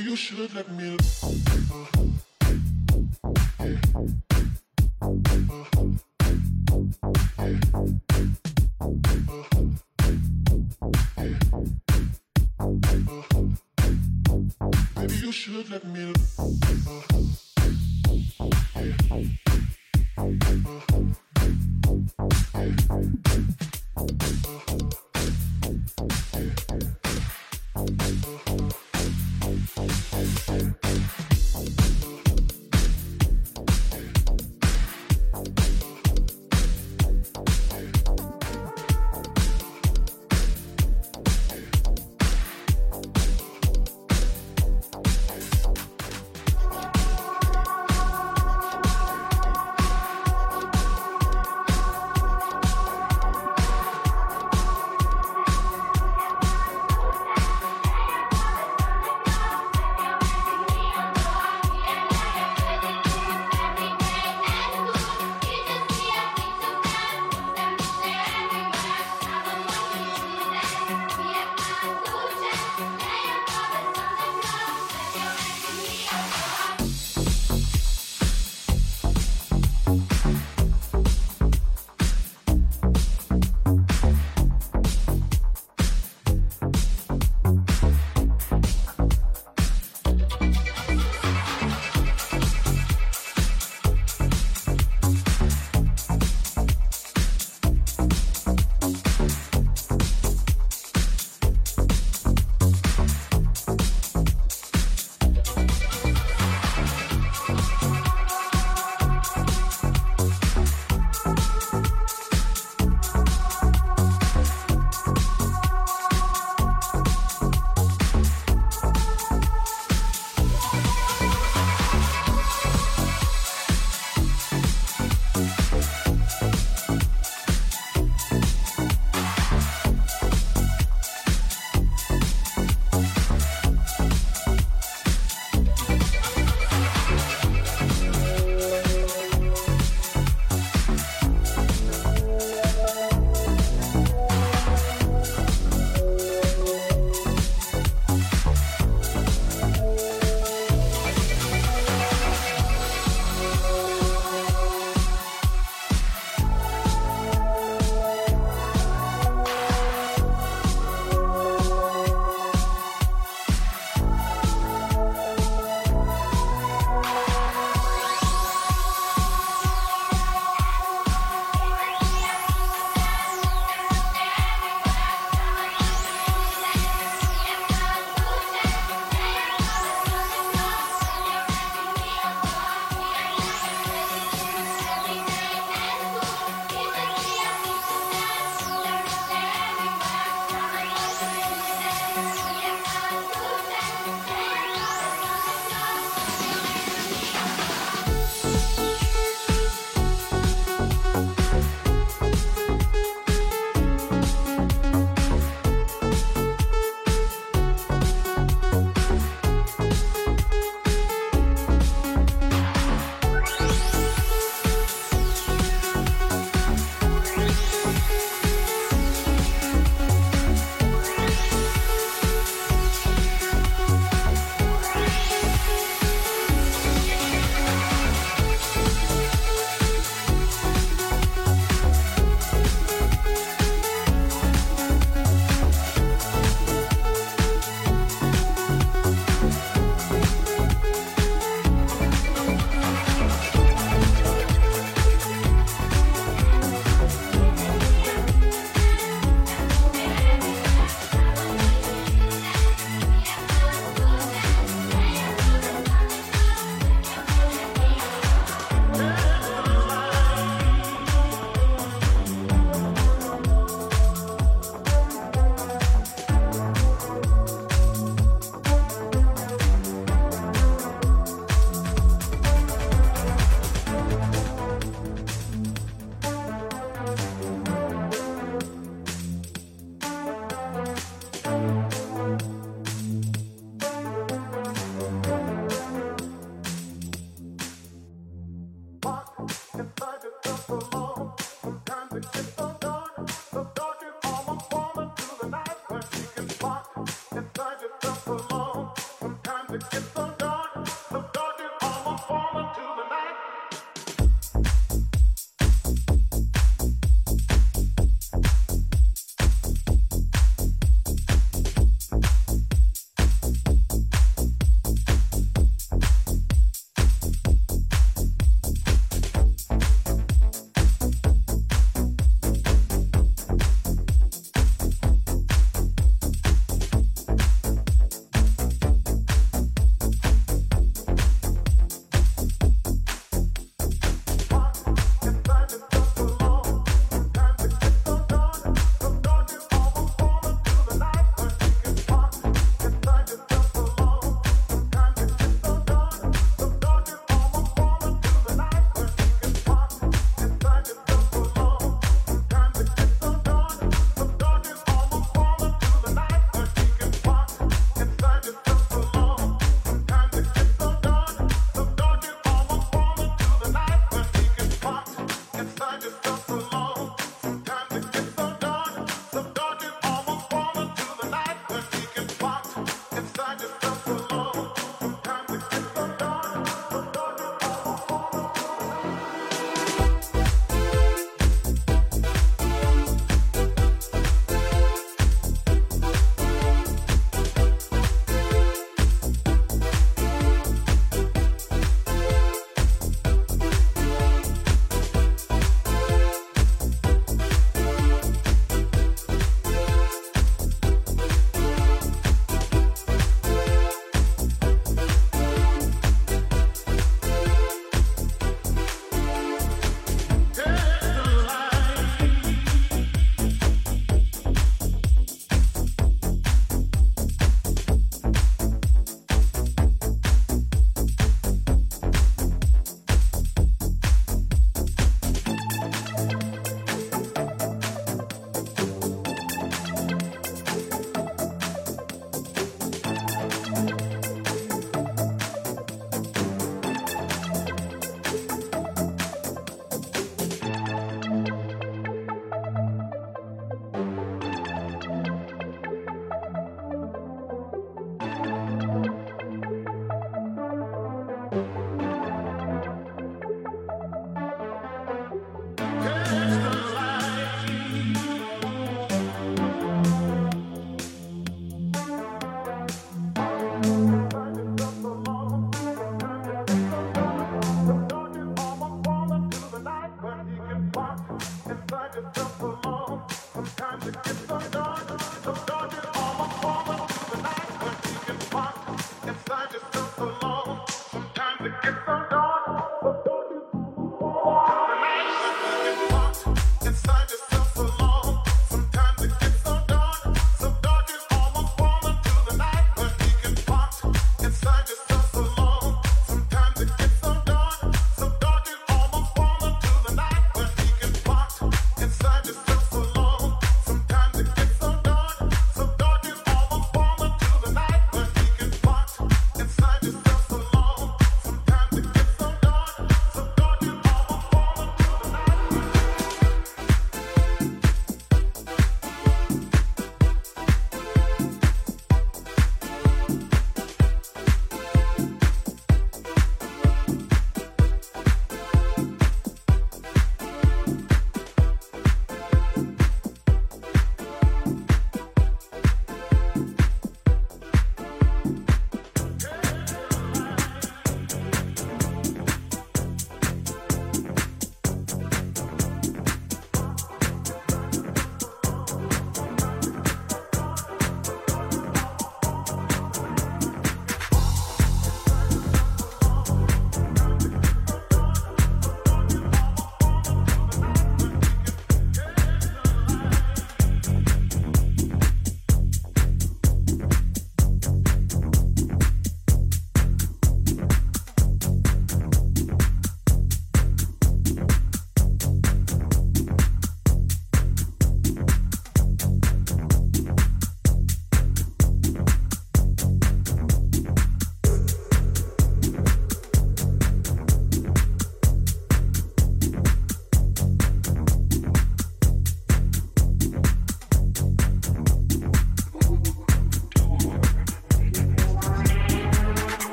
you should let me.